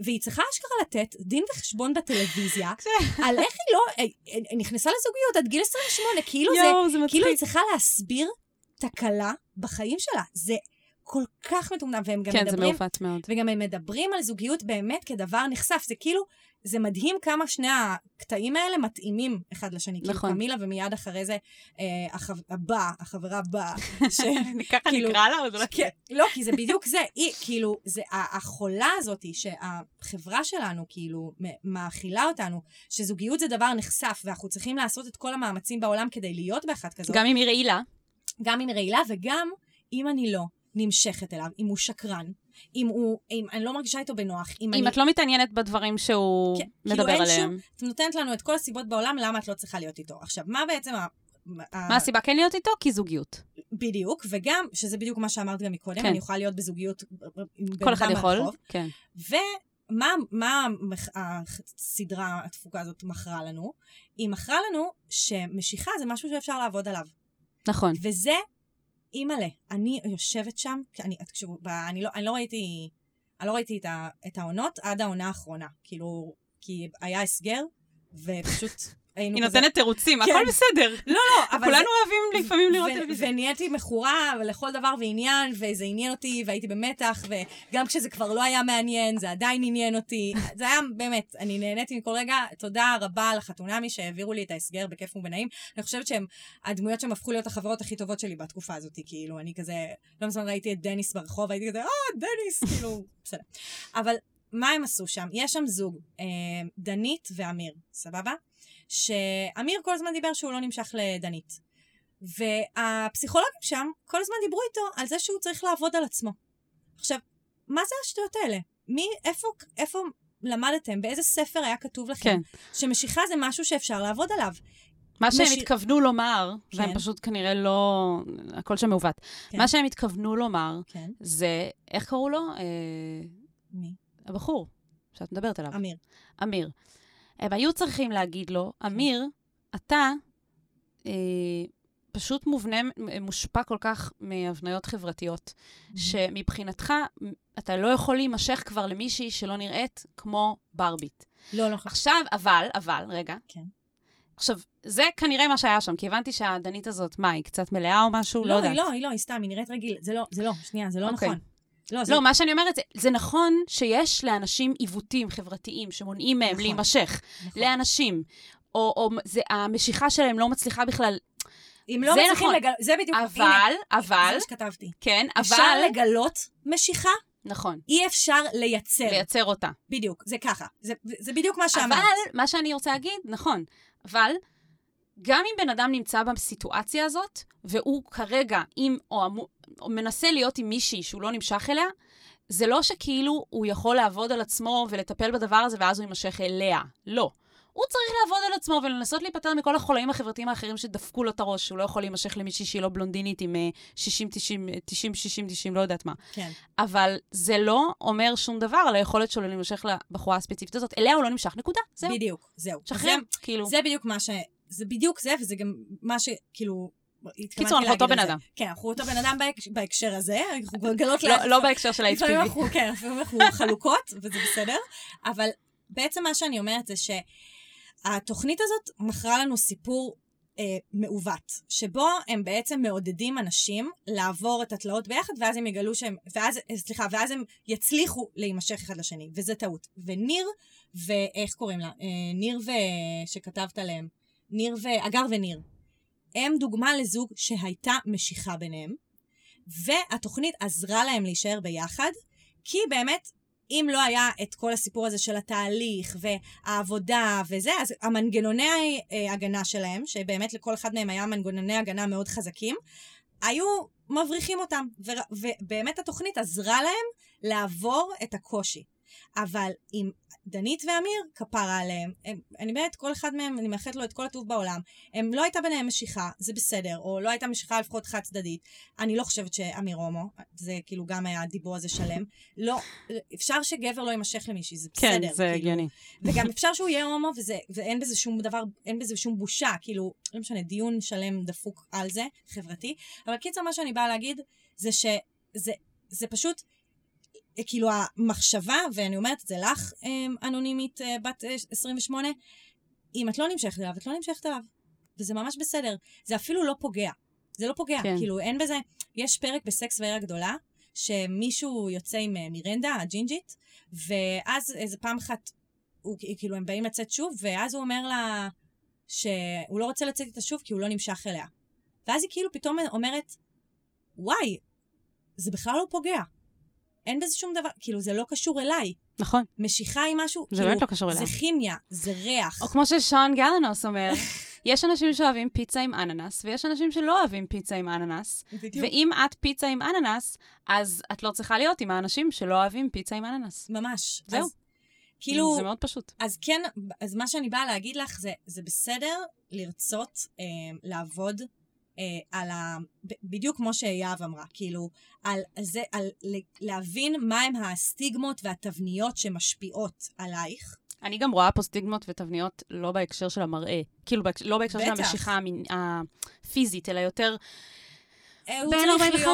והיא צריכה אשכרה לתת דין וחשבון בטלוויזיה על איך היא לא אה, אה, נכנסה לזוגיות עד גיל 28, כאילו זה, יואו, זה כאילו היא. צריכה להסביר תקלה בחיים שלה. זה כל כך מטומטם, והם גם כן, זה מדברים... מעוות מאוד. וגם הם מדברים על זוגיות באמת כדבר נחשף. זה כאילו, זה מדהים כמה שני הקטעים האלה מתאימים אחד לשני. נכון. כאילו קמילה ומיד אחרי זה אה. הבאה, החברה הבאה. ש... ככה כאילו- נקרא לה? לא- כן, לא, כי זה בדיוק זה. היא, כאילו, זה החולה הזאת, שהחברה שלנו, כאילו, מאכילה אותנו, שזוגיות זה דבר נחשף, ואנחנו צריכים לעשות את כל המאמצים בעולם כדי להיות באחת כזאת. גם אם היא רעילה. גם אם רעילה, וגם אם אני לא נמשכת אליו, אם הוא שקרן, אם הוא, אם אני לא מרגישה איתו בנוח, אם אני... אם את לא מתעניינת בדברים שהוא כן, כאילו מדבר אין עליהם. את נותנת לנו את כל הסיבות בעולם למה את לא צריכה להיות איתו. עכשיו, מה בעצם ה... מה הסיבה כן להיות איתו? כי זוגיות. בדיוק, וגם, שזה בדיוק מה שאמרת גם מקודם, כן. אני יכולה להיות בזוגיות עם בן כל אחד יכול. מהרחוב. כן. ומה מה הסדרה, התפוקה הזאת מכרה לנו? היא מכרה לנו שמשיכה זה משהו שאפשר לעבוד עליו. נכון. וזה, אימא'לה, אני יושבת שם, אני, תקשיבו, ב- אני לא, אני לא ראיתי, אני לא ראיתי את, ה, את העונות עד העונה האחרונה. כאילו, כי היה הסגר, ופשוט היינו היא כזה... נותנת תירוצים, כן. הכל בסדר. לא, לא, אבל כולנו זה... אוהבים לפעמים לראות טלוויזיה. ונהייתי מכורה לכל דבר ועניין, וזה עניין אותי, והייתי במתח, וגם כשזה כבר לא היה מעניין, זה עדיין עניין אותי. זה היה באמת, אני נהניתי מכל רגע. תודה רבה לחתונמי שהעבירו לי את ההסגר בכיף ובנעים. אני חושבת שהם, הדמויות שהם הפכו להיות החברות הכי טובות שלי בתקופה הזאת, כאילו, אני כזה, לא מזמן ראיתי את דניס ברחוב, הייתי כזה, אה, דניס, כאילו, בסדר. אבל מה הם עשו שם? יש שם זוג, אה, דנית ואמיר, סבבה? שאמיר כל הזמן דיבר שהוא לא נמשך לדנית. והפסיכולוגים שם כל הזמן דיברו איתו על זה שהוא צריך לעבוד על עצמו. עכשיו, מה זה השטויות האלה? מי, איפה, איפה למדתם? באיזה ספר היה כתוב לכם? כן. שמשיכה זה משהו שאפשר לעבוד עליו. מה שהם משאיר- התכוונו לומר, כן. והם פשוט כנראה לא... הכל שם מעוות. כן. מה שהם התכוונו לומר, כן. זה, איך קראו לו? אה, מי? הבחור שאת מדברת עליו. אמיר. אמיר. הם היו צריכים להגיד לו, אמיר, אתה אה, פשוט מובנה, מושפע כל כך מהבניות חברתיות, שמבחינתך, מ- אתה לא יכול להימשך כבר למישהי שלא נראית כמו ברבית. לא, לא, עכשיו, אבל, אבל, רגע. כן. עכשיו, זה כנראה מה שהיה שם, כי הבנתי שהדנית הזאת, מה, היא קצת מלאה או משהו? לא, לא, יודעת. היא לא, היא לא, היא סתם, היא נראית רגיל. זה לא, זה לא, שנייה, זה לא אוקיי. נכון. לא, זה... לא, מה שאני אומרת, זה, זה נכון שיש לאנשים עיוותים חברתיים שמונעים מהם נכון. להימשך. נכון. לאנשים. או, או זה, המשיכה שלהם לא מצליחה בכלל. אם לא מצליחים נכון. לגלות, זה בדיוק, אבל, הנה, אבל, זה מה שכתבתי. כן, אפשר אבל, לגלות משיכה, נכון, אי אפשר לייצר. לייצר אותה. בדיוק, זה ככה. זה, זה בדיוק מה שאמרת. אבל, מה שאני רוצה להגיד, נכון, אבל גם אם בן אדם נמצא בסיטואציה הזאת, והוא כרגע עם, או, אמו- או מנסה להיות עם מישהי שהוא לא נמשך אליה, זה לא שכאילו הוא יכול לעבוד על עצמו ולטפל בדבר הזה ואז הוא יימשך אליה. לא. הוא צריך לעבוד על עצמו ולנסות להיפטר מכל החולאים החברתיים האחרים שדפקו לו את הראש, שהוא לא יכול להימשך למישהי שהיא לא בלונדינית עם אה, 60, 90, 90, 60, 90, לא יודעת מה. כן. אבל זה לא אומר שום דבר על היכולת שלו להימשך לבחורה הספציפית הזאת. אליה הוא לא נמשך, נקודה. זהו. בדיוק, זהו. שחרר, זה- כאילו. זה בדיוק מה ש... זה בדיוק זה, וזה גם מה שכאילו... קיצור, אנחנו אותו בן. אדם. כן, אנחנו אותו בן אדם בהקש- בהקשר הזה, אנחנו מגלות לא, לא בהקשר של ה-HPV. כן, לפעמים אנחנו חלוקות, וזה בסדר, אבל בעצם מה שאני אומרת זה שהתוכנית הזאת מכרה לנו סיפור אה, מעוות, שבו הם בעצם מעודדים אנשים לעבור את התלאות ביחד, ואז הם יגלו שהם, ואז, אה, סליחה, ואז הם יצליחו להימשך אחד לשני, וזה טעות. וניר, ואיך קוראים לה? אה, ניר ו... שכתבת עליהם, ניר. אגר וניר. הם דוגמה לזוג שהייתה משיכה ביניהם, והתוכנית עזרה להם להישאר ביחד, כי באמת, אם לא היה את כל הסיפור הזה של התהליך והעבודה וזה, אז המנגנוני אה, הגנה שלהם, שבאמת לכל אחד מהם היה מנגנוני הגנה מאוד חזקים, היו מבריחים אותם, ובאמת התוכנית עזרה להם לעבור את הקושי. אבל עם דנית ואמיר, כפרה עליהם, הם, אני באמת, כל אחד מהם, אני מאחלת לו את כל הטוב בעולם, הם לא הייתה ביניהם משיכה, זה בסדר, או לא הייתה משיכה לפחות חד צדדית. אני לא חושבת שאמיר הומו, זה כאילו גם היה הדיבור הזה שלם. לא, אפשר שגבר לא יימשך למישהי, זה בסדר. כן, זה כאילו. הגיוני. וגם אפשר שהוא יהיה הומו, וזה, ואין בזה שום דבר, אין בזה שום בושה, כאילו, לא משנה, דיון שלם דפוק על זה, חברתי. אבל קיצר, מה שאני באה להגיד, זה שזה זה פשוט, כאילו, המחשבה, ואני אומרת את זה לך, אה, אנונימית אה, בת אה, 28, אם את לא נמשכת אליו, את לא נמשכת אליו. וזה ממש בסדר. זה אפילו לא פוגע. זה לא פוגע. כן. כאילו, אין בזה... יש פרק בסקס ועיר הגדולה, שמישהו יוצא עם אה, מירנדה, הג'ינג'ית, ואז איזה פעם אחת, הוא, כאילו, הם באים לצאת שוב, ואז הוא אומר לה שהוא לא רוצה לצאת איתה שוב כי הוא לא נמשך אליה. ואז היא כאילו פתאום אומרת, וואי, זה בכלל לא פוגע. אין בזה שום דבר, כאילו, זה לא קשור אליי. נכון. משיכה היא משהו, זה כאילו, באמת לא קשור אליי. זה כימיה, זה ריח. או כמו ששון גלנוס אומר, יש אנשים שאוהבים פיצה עם אננס, ויש אנשים שלא אוהבים פיצה עם אננס. בדיוק. ואם את פיצה עם אננס, אז את לא צריכה להיות עם האנשים שלא אוהבים פיצה עם אננס. ממש. זהו. אז, כאילו, זה מאוד פשוט. אז כן, אז מה שאני באה להגיד לך זה, זה בסדר לרצות אה, לעבוד אה, על ה... בדיוק כמו שיהב אמרה, כאילו, על זה, על להבין מהם הסטיגמות והתבניות שמשפיעות עלייך. אני גם רואה פה סטיגמות ותבניות לא בהקשר של המראה. כאילו, בהקשר, לא בהקשר של בטח. המשיכה המין- הפיזית, אלא יותר בן צריך 45,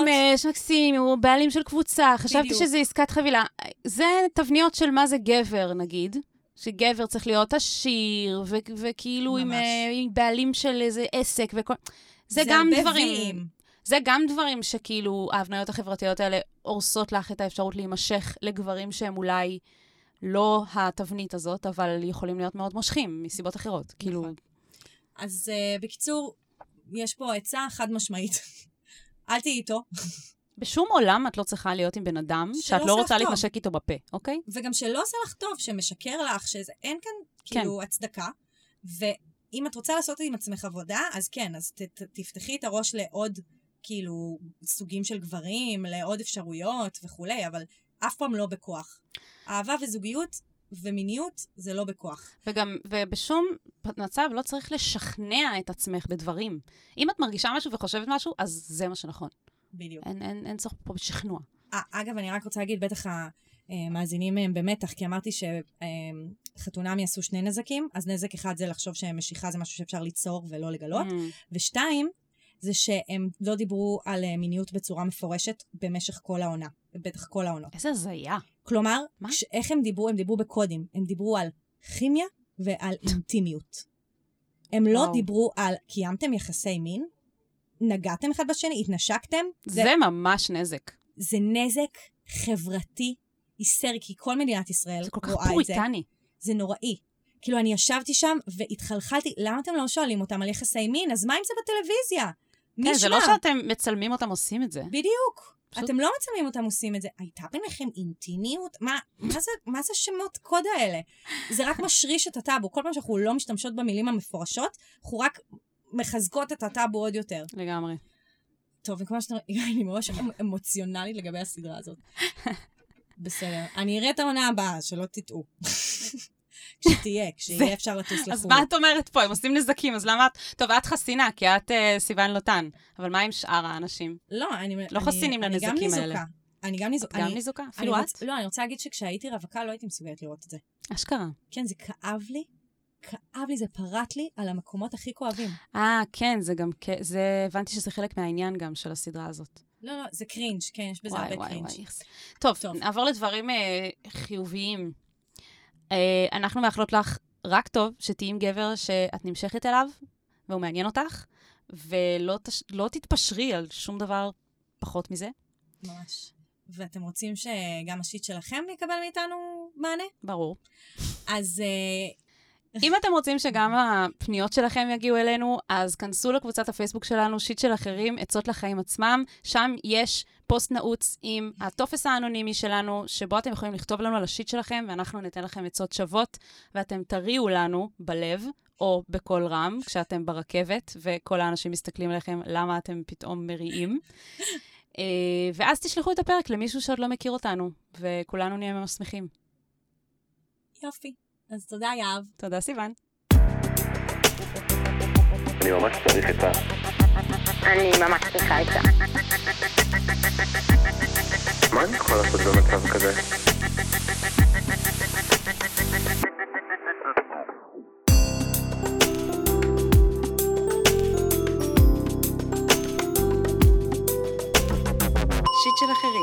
להיות... מקסים, הוא בעלים של קבוצה, חשבתי בדיוק. שזה עסקת חבילה. זה תבניות של מה זה גבר, נגיד. שגבר צריך להיות עשיר, ו- וכאילו עם. אה, עם בעלים של איזה עסק וכל... זה, זה גם דברים... ויים. זה גם דברים שכאילו ההבניות החברתיות האלה הורסות לך את האפשרות להימשך לגברים שהם אולי לא התבנית הזאת, אבל יכולים להיות מאוד מושכים מסיבות אחרות. כאילו, נכון. אז uh, בקיצור, יש פה עצה חד משמעית. אל תהיי איתו, בשום עולם את לא צריכה להיות עם בן אדם שאת לא רוצה. להתנשק איתו בפה, אוקיי? וגם שלא עושה לך טוב, שמשקר לך, שזה אין כאן כן. כאילו הצדקה. ואם את רוצה לעשות עם עצמך עבודה, אז כן, אז ת, ת, תפתחי את הראש לעוד כאילו סוגים של גברים, לעוד אפשרויות וכולי, אבל אף פעם לא בכוח. אהבה וזוגיות ומיניות זה לא בכוח. וגם, ובשום מצב לא צריך לשכנע את עצמך בדברים. אם את מרגישה משהו וחושבת משהו, אז זה מה שנכון. בדיוק. אין, אין, אין צורך פה בשכנוע. 아, אגב, אני רק רוצה להגיד, בטח המאזינים הם במתח, כי אמרתי שחתונמי עשו שני נזקים, אז נזק אחד זה לחשוב שמשיכה זה משהו שאפשר ליצור ולא לגלות, Mm. ושתיים, זה שהם לא דיברו על אה, מיניות בצורה מפורשת במשך כל העונה, בטח כל העונות. איזה הזיה. כלומר, מה? כש- איך הם דיברו? הם דיברו בקודים. הם דיברו על כימיה ועל אינטימיות. הם לא וואו. דיברו על קיימתם יחסי מין, נגעתם אחד בשני, התנשקתם. זה ממש נזק. זה נזק חברתי היסטרי, כי כל מדינת ישראל זה כל כך רואה את זה. פוריטני. זה נוראי. כאילו, אני ישבתי שם והתחלחלתי, למה אתם לא שואלים אותם על יחסי מין? אז מה אם זה בטלוויזיה? מי כן, זה לא? שאתם מצלמים אותם עושים את זה. בדיוק. פשוט- אתם לא מצלמים אותם עושים את זה. הייתה ביניכם אינטימיות? מה, מה, זה, מה זה שמות קוד האלה? זה רק משריש את הטאבו. כל פעם שאנחנו לא משתמשות במילים המפורשות, אנחנו רק מחזקות את הטאבו עוד יותר. לגמרי. טוב, וכמו שאתה אני ממש אמ- אמוציונלית לגבי הסדרה הזאת. בסדר. אני אראה את העונה הבאה, שלא תטעו. כשתהיה, כשיהיה אפשר לטוס לחו"ל. אז מה את אומרת פה? הם עושים נזקים, אז למה את... טוב, את חסינה, כי את אה, סיוון לוטן. אבל מה עם שאר האנשים? לא, אני... לא אני- חסינים אני גם לנזקים האלה. ניזוקה. אני גם ניזוקה. גם אני- ניזוקה? אני אפילו את? לא, אני רוצה להגיד שכשהייתי רווקה לא הייתי מסוגלת לראות את זה. אשכרה. כן, זה כאב לי. כאב לי, זה פרט לי על המקומות הכי כואבים. אה, כן, זה גם... זה... הבנתי שזה חלק מהעניין גם של הסדרה הזאת. לא, לא, זה קרינג', כן, יש בזה וואי, הרבה וואי, קרינג'. וואי. טוב, טוב. נעבור לדברים אה, חיוביים. אה, אנחנו מאחלות לך רק טוב שתהיי עם גבר שאת נמשכת אליו, והוא מעניין אותך, ולא תש... לא תתפשרי על שום דבר פחות מזה. ממש. ואתם רוצים שגם השיט שלכם יקבל מאיתנו מענה? ברור. אז אה, אם אתם רוצים שגם הפניות שלכם יגיעו אלינו, אז כנסו לקבוצת הפייסבוק שלנו, שיט של אחרים, עצות לחיים עצמם. שם יש פוסט נעוץ עם הטופס האנונימי שלנו, שבו אתם יכולים לכתוב לנו על השיט שלכם, ואנחנו ניתן לכם עצות שוות, ואתם תריעו לנו בלב, או בקול רם, כשאתם ברכבת, וכל האנשים מסתכלים עליכם, למה אתם פתאום מריעים. אה, ואז תשלחו את הפרק למישהו שעוד לא מכיר אותנו, וכולנו נהיה ממש שמחים. יופי. אז תודה, יהב. תודה, סיוון. אני ממש צריך את ה... אני ממש צריכה עצה. מה אני יכול לעשות במצב כזה? שיט של אחרים.